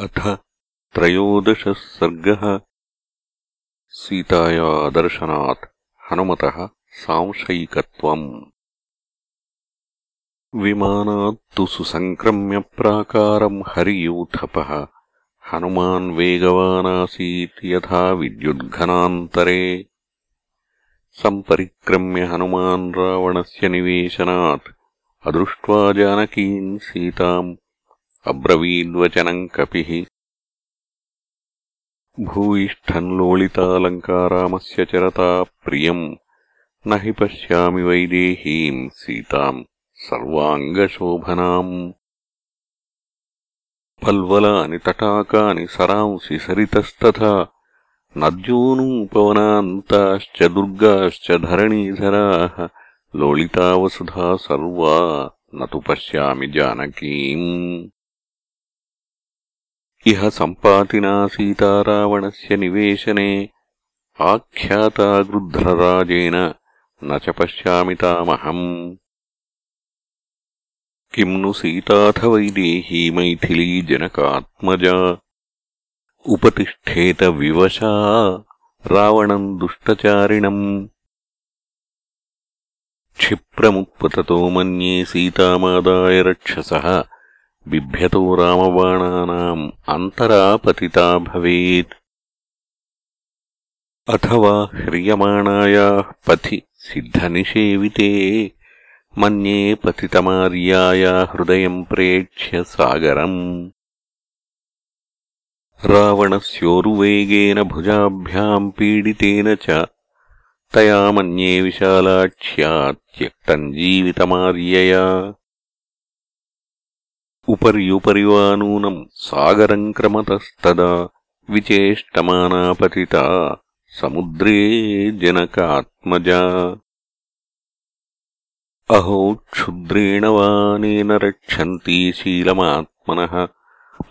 अथ त्रयोदशः सर्गः। सीताया दर्शनात् हनुमतः सांशयिकत्वम्। विमानात् तु सुसङ्क्रम्य प्राकारम् हरियूथपः। हनुमान् वेगवानासीत् यथा विद्युद्घनान्तरे। सम्परिक्रम्य हनुमान् रावणस्य निवेशनात्। अदृष्ट्वा जानकीम् सीताम् అబ్రవీద్వచనం కపి భూయిష్టం లోళితాలంకారామరత ప్రియ ప్రియం నహి పశ్యామి వైదేహీం సీతాం సర్వాంగశోభనాం. పల్వలాని తటాకాని సరాంసి సరితస్త నద్యోనూపవనాంతాశ్చ దుర్గాశ్చ ధరణీధరా లోళితావసుధా సర్వా నతు పశ్యామి జానకీం. ఇహ సంపాతినా సీతారావణస్య నివేశనే. ఆఖ్యాతా గృధ్రరాజేన నచ పశ్యామి తామహం. కిం ను సీతాథ వైదేహీ మైథిలీ జనకాత్మజా. ఉపతిష్టేత వివశా రావణం దుష్టచారిణం. క్షిప్రముత్పతతో మన్యే సీతమాదాయ రక్షస बिभ्यतो रामबाणानाम् अन्तरा पतिता भवेत्। अथवा ह्रियमाणायाः पथि सिद्धनिषेविते मन्ये पतितमार्याया हृदयम् प्रेक्ष्य सागरम्। रावणस्योरुवेगेन भुजाभ्याम् पीडितेन च तया मन्ये विशालाक्ष्या त्यक्तम् जीवितमार्यया उपर्युपरि वा नूनम् सागरम् क्रमतस्तदा विचेष्टमानापतिता समुद्रे जनकात्मजा अहो क्षुद्रेण वानेन रक्षन्ती शीलमात्मनः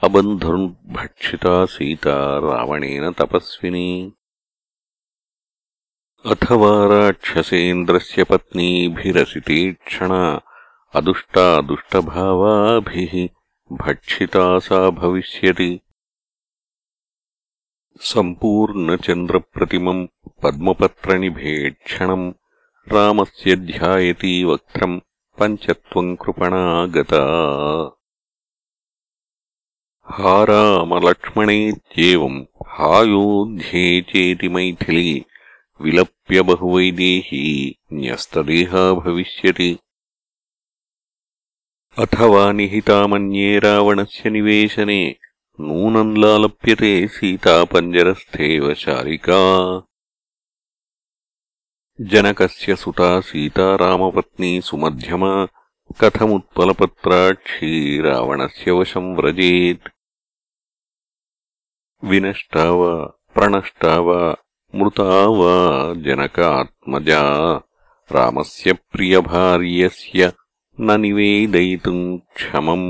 अबन्धुर्भक्षिता सीता रावणेन तपस्विनी अथवा राक्षसेन्द्रस्य पत्नीभिरसितेक्षणा अदुष्टा दुष्टभावाभिः भक्षिता सा भविष्यति सम्पूर्णचन्द्रप्रतिमम् पद्मपत्रनिभेक्षणम् रामस्य ध्यायती वक्त्रम् पञ्चत्वम् कृपणा गता हा रामलक्ष्मणेत्येवम् हायोध्ये चेति मैथिली विलप्य बहुवैदेही न्यस्तदेहा भविष्यति అథవా నిహితామన్యే రావణస్య నివేశనే నూనం లాలప్యతే సీతాపంజరస్థేవ శారికా జనకస్య సుతా సీతారామపత్నీ సుమధ్యమా కథముత్పలపత్రాక్షీ రావణస్య వశం వ్రజేత్ వినష్టా వా ప్రణష్టా వా మృతా వా జనకాత్మజా రామస్య ప్రియభార్యస్య न निवेदयितुम् क्षमम्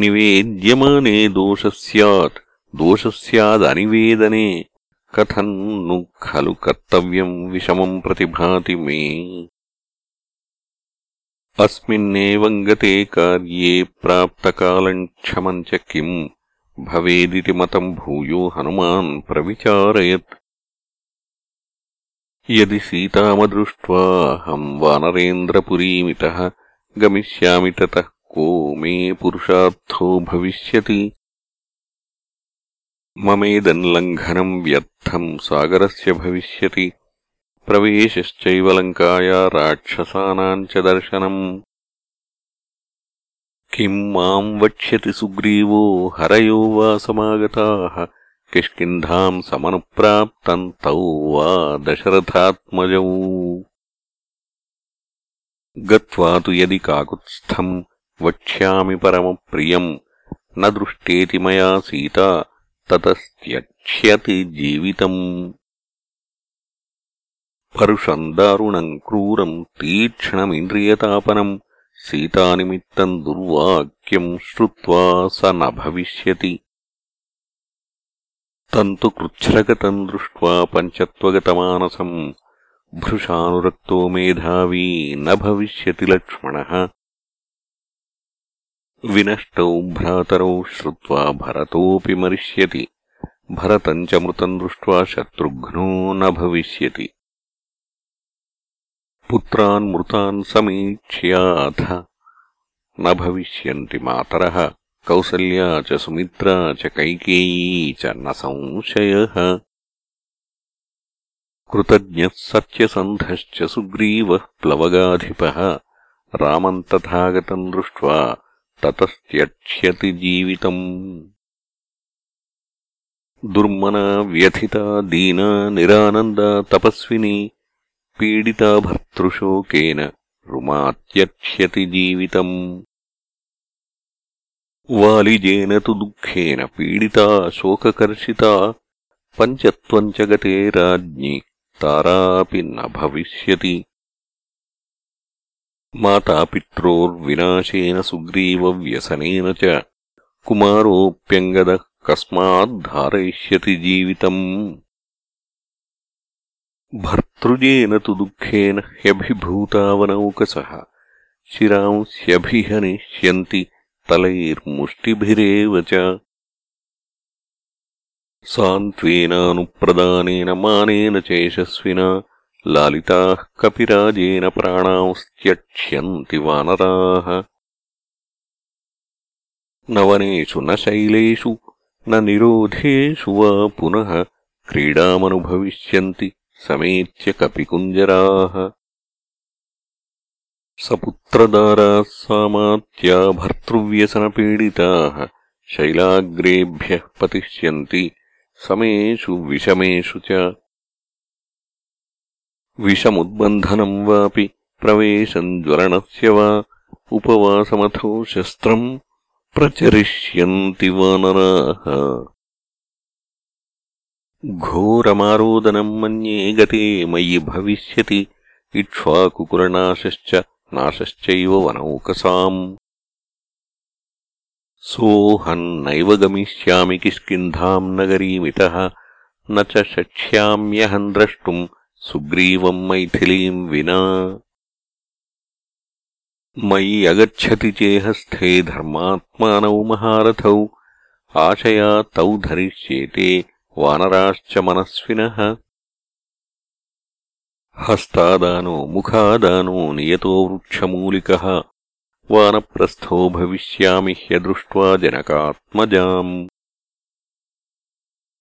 निवेद्यमाने दोषः स्यात् दोषः स्यादनिवेदने कथम् नु खलु कर्तव्यम् विषमम् प्रतिभाति मे अस्मिन्नेवम् गते कार्ये प्राप्तकालम् क्षमम् च किम् भवेदिति मतम् भूयो हनुमान् प्रविचारयत् यदि सीतामदृष्ट्वाहम् वानरेन्द्रपुरीमितः गमिष्यामि ततः को मे पुरुषार्थो भविष्यति ममेदम् लङ्घनम् व्यर्थम् सागरस्य भविष्यति प्रवेशश्चैव लङ्काया राक्षसानाम् च दर्शनम् किम् माम् वक्ष्यति सुग्रीवो हरयो वा समागताः किष्किन्धाम् समनुप्राप्तम् तौ वा दशरथात्मजौ गत्वा तु यदि काकुत्स्थम् वक्ष्यामि परमप्रियम् न दृष्टेति मया सीता ततस्त्यक्ष्यति जीवितम् परुषम् दारुणम् क्रूरम् तीक्ष्णमिन्द्रियतापनम् सीतानिमित्तम् दुर्वाक्यम् श्रुत्वा स न भविष्यति तन्तु कृच्छ्रगतम् दृष्ट्वा पञ्चत्वगतमानसम् भृशानुरक्तो मेधावी न भविष्यति लक्ष्मणः विनष्टौ भ्रातरौ श्रुत्वा भरतोऽपि मरिष्यति भरतम् च मृतम् दृष्ट्वा शत्रुघ्नो न भविष्यति पुत्रान् मृतान् समीक्ष्याथ न भविष्यन्ति मातरः कौसल्या च सुमित्रा च कैकेयी च न संशयः कृतज्ञः सत्यसन्धश्च सुग्रीवः प्लवगाधिपः रामम् तथागतम् दृष्ट्वा ततस्त्यक्ष्यति जीवितम् दुर्मना व्यथिता दीना निरानन्दा तपस्विनी पीडिता भर्तृशोकेन रुमात्यक्ष्यति जीवितम् वालिजेन तु दुःखेन पीडिता शोककर्षिता पञ्चत्वम् च गते राज्ञि तारापि न भविष्यति मातापित्रोर्विनाशेन सुग्रीवव्यसनेन च कुमारोऽप्यङ्गदः कस्माद्धारयिष्यति जीवितम् भर्तृजेन तु दुःखेन ह्यभिभूतावनौकसः शिरांस्यभिहनिष्यन्ति तलैर्मुष्टिभिरेव च सान्त्वेनानुप्रदानेन मानेन च यशस्विना लालिताः कपिराजेन प्राणांस्त्यक्ष्यन्ति वानराः न वनेषु न शैलेषु न निरोधेषु वा पुनः क्रीडामनुभविष्यन्ति समेत्य कपिकुञ्जराः सपुत्रदाराः सामात्या भर्तृव्यसनपीडिताः शैलाग्रेभ्यः पतिष्यन्ति समेषु विषमेषु च विषमुद्बन्धनम् वापि प्रवेशम् ज्वलनस्य वा उपवासमथो शस्त्रम् प्रचरिष्यन्ति वानराः घोरमारोदनम् मन्ये गते मयि भविष्यति इक्ष्वाकुकुलनाशश्च नाशश्चैव वनौकसाम् सोऽहम् नैव गमिष्यामि किष्किन्धाम् नगरीमितः न च शक्ष्याम्यहम् द्रष्टुम् सुग्रीवम् मैथिलीम् विना मयि अगच्छति चेहस्थे धर्मात्मानौ महारथौ आशया तौ धरिष्येते वानराश्च मनस्विनः హస్తాదానో ముఖాదానో నియతో వృక్షమూలిక వానప్రస్థో భవిష్యామి హ్యదృష్ట్వా జనకాత్మజాం.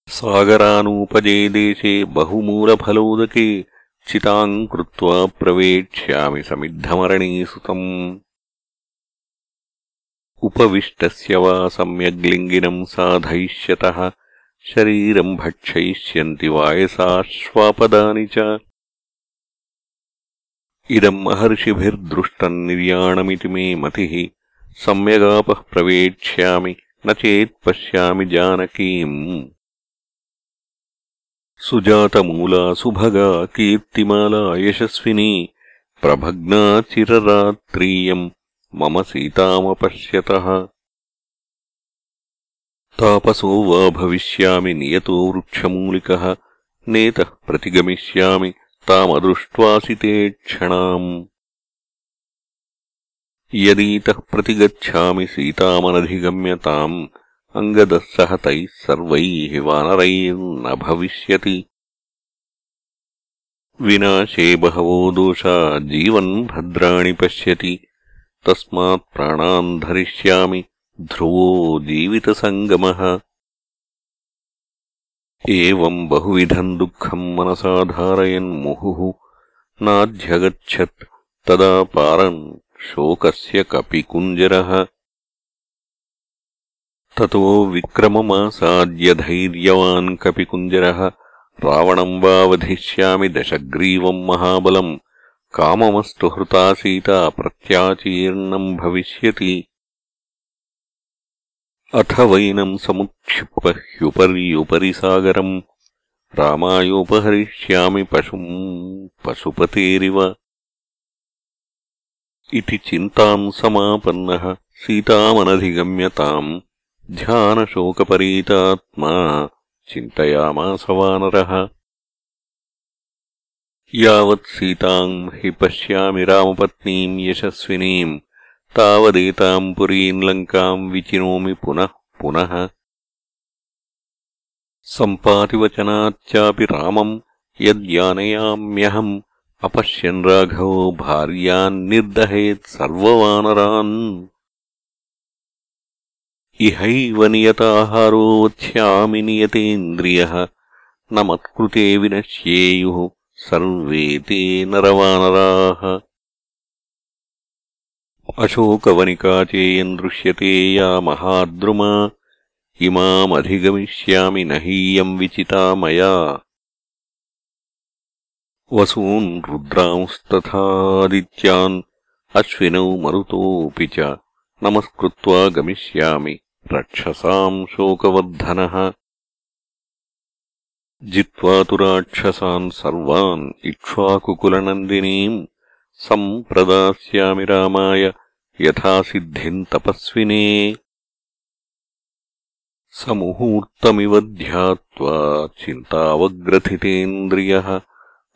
సాగరానూపజే దేశే బహుమూలఫలోదకే చితాం కృత్వా ప్రవేక్ష్యామి సమిద్ధమరణీసుతమ్ ఉపవిష్టస్య వా సమ్యగ్లింగినం సాధయిష్యత శరీరం భక్షయిష్యంతి వాయసాశ్వాపదాని చ इदम् महर्षिभिर्दृष्टम् निर्याणमिति मे मतिः सम्यगापः प्रवेक्ष्यामि न चेत् पश्यामि जानकीम् सुजातमूला सुभगा कीर्तिमाला यशस्विनी प्रभग्ना चिररात्रीयम् मम सीतामपश्यतः तापसो वा भविष्यामि नियतो वृक्षमूलिकः नेतः प्रतिगमिष्यामि तामदृष्ट्वासिते क्षणाम्। यदीतः प्रतिगच्छामि सीतामनधिगम्य ताम् सह तैः सर्वैः वानरैर्न भविष्यति। विनाशे बहवो दोषा जीवन् भद्राणि पश्यति। तस्मात् प्राणान् धरिष्यामि ध्रुवो जीवितसङ्गमः एवम् बहुविधम् दुःखम् मनसा धारयन्मुहुः नाध्यगच्छत् तदा पारन् शोकस्य कपिकुञ्जरः ततो विक्रममासाद्य धैर्यवान् कपिकुञ्जरः रावणम् वा वधिष्यामि दशग्रीवम् महाबलम् काममस्तु हृता सीता प्रत्याचीर्णम् भविष्यति अथ वैनम् समुक्षिप्य ह्युपर्युपरि सागरम् रामायोपहरिष्यामि पशुम् पशुपतेरिव। इति चिन्ताम् समापन्नः सीतामनधिगम्यताम् ध्यानशोकपरीतात्मा चिन्तयामास वानरः। यावत् सीताम् हि पश्यामि रामपत्नीम् यशस्विनीम् तावदेताम् पुरीम् लङ्काम् विचिनोमि पुनः पुनः सम्पातिवचनाच्चापि रामम् यद्यानयाम्यहम् अपश्यन् राघवो भार्यान् निर्दहेत् सर्ववानरान् इहैव नियताहारोत्स्यामि नियतेन्द्रियः न मत्कृते विनश्येयुः सर्वे ते नरवानराः అశోకవనికా చేయం దృశ్యతే యా మహాద్రుమా ఇమామధిగమిష్యామి నహీయం విచితా మయా వసూన్ రుద్రాంస్తథాదిత్యాన్ అశ్వినౌ మరుతోపి చ నమస్కృత్వా గమిష్యామి రక్షసాం శోకవర్ధన జిత్వా తు రాక్షసాన్ సర్వాన్ ఇక్ష్వాకుకులనందినీం सम्प्रदास्यामि रामाय यथा सिद्धिम् तपस्विने। समुहूर्तमिव ध्यात्वा चिन्तावग्रथितेन्द्रियः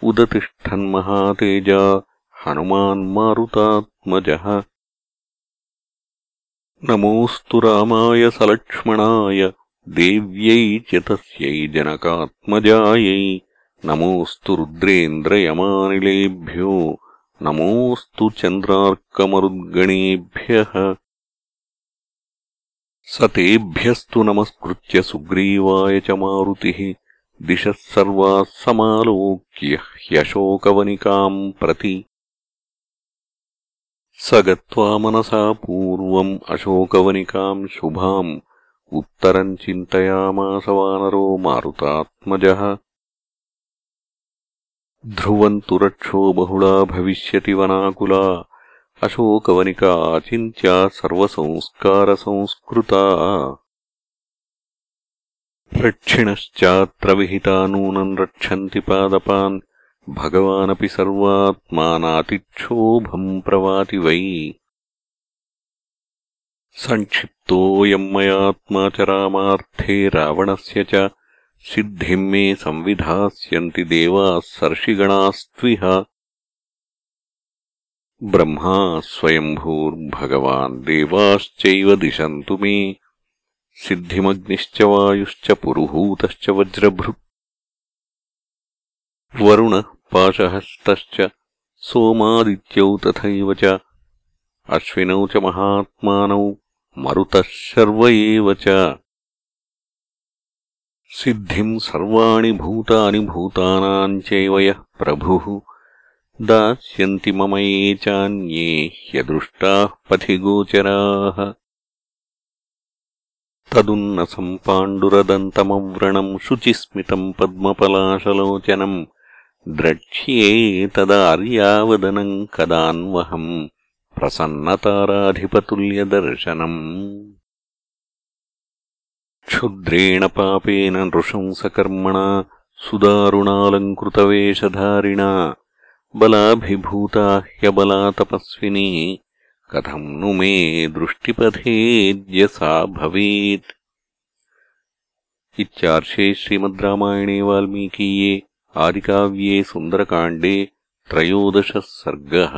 उदतिष्ठन्महातेजा हनुमान्मारुतात्मजः नमोऽस्तु रामाय सलक्ष्मणाय देव्यै च तस्यै जनकात्मजायै। नमोऽस्तु रुद्रेन्द्रयमानिलेभ्यो नमोऽस्तु चन्द्रार्कमरुद्गणेभ्यः। स तेभ्यस्तु नमस्कृत्य सुग्रीवाय च मारुतिः। दिशः सर्वाः समालोक्य ह्यशोकवनिकाम् प्रति। स गत्वा मनसा पूर्वम् अशोकवनिकाम् शुभाम्। उत्तरम् चिन्तयामास वानरो मारुतात्मजः ध्रुवम् तु रक्षो बहुला भविष्यति वनाकुला। अशोकवनिका अचिन्त्या सर्वसंस्कारसंस्कृता। रक्षिणश्चात्र विहिता नूनम् रक्षन्ति पादपान्। भगवानपि सर्वात्मानातिक्षोभम् प्रवाति वै। सङ्क्षिप्तोऽयम् मयात्मा च रामार्थे रावणस्य च सिद्धिम् मे संविधास्यन्ति देवाः सर्षिगणास्त्विह। ब्रह्मा स्वयम्भूर्भगवान् देवाश्चैव दिशन्तु मे। सिद्धिमग्निश्च वायुश्च पुरुहूतश्च वज्रभृत् वरुणः पाशहस्तश्च सोमादित्यौ तथैव च। अश्विनौ च महात्मानौ मरुतः शर्व एव च सिद्धिम् सर्वाणि भूतानि भूतानाम् चैव यः प्रभुः दास्यन्ति मम ये चान्ये ह्यदृष्टाः पथिगोचराः तदुन्नसम् पाण्डुरदन्तमव्रणम् शुचिस्मितम् पद्मपलाशलोचनम् द्रक्ष्ये तदार्यावदनम् कदान्वहम् प्रसन्नताराधिपतुल्यदर्शनम् क्षुद्रेण पापेन नृशंसकर्मणा सुदारुणालङ्कृतवेषधारिणा बलाभिभूता ह्यबला तपस्विनी कथम् नु मे दृष्टिपथेद्य सा भवेत्। इत्यार्षे श्रीमद् रामायणे वाल्मीकीये आदिकाव्ये सुन्दरकाण्डे त्रयोदशः सर्गः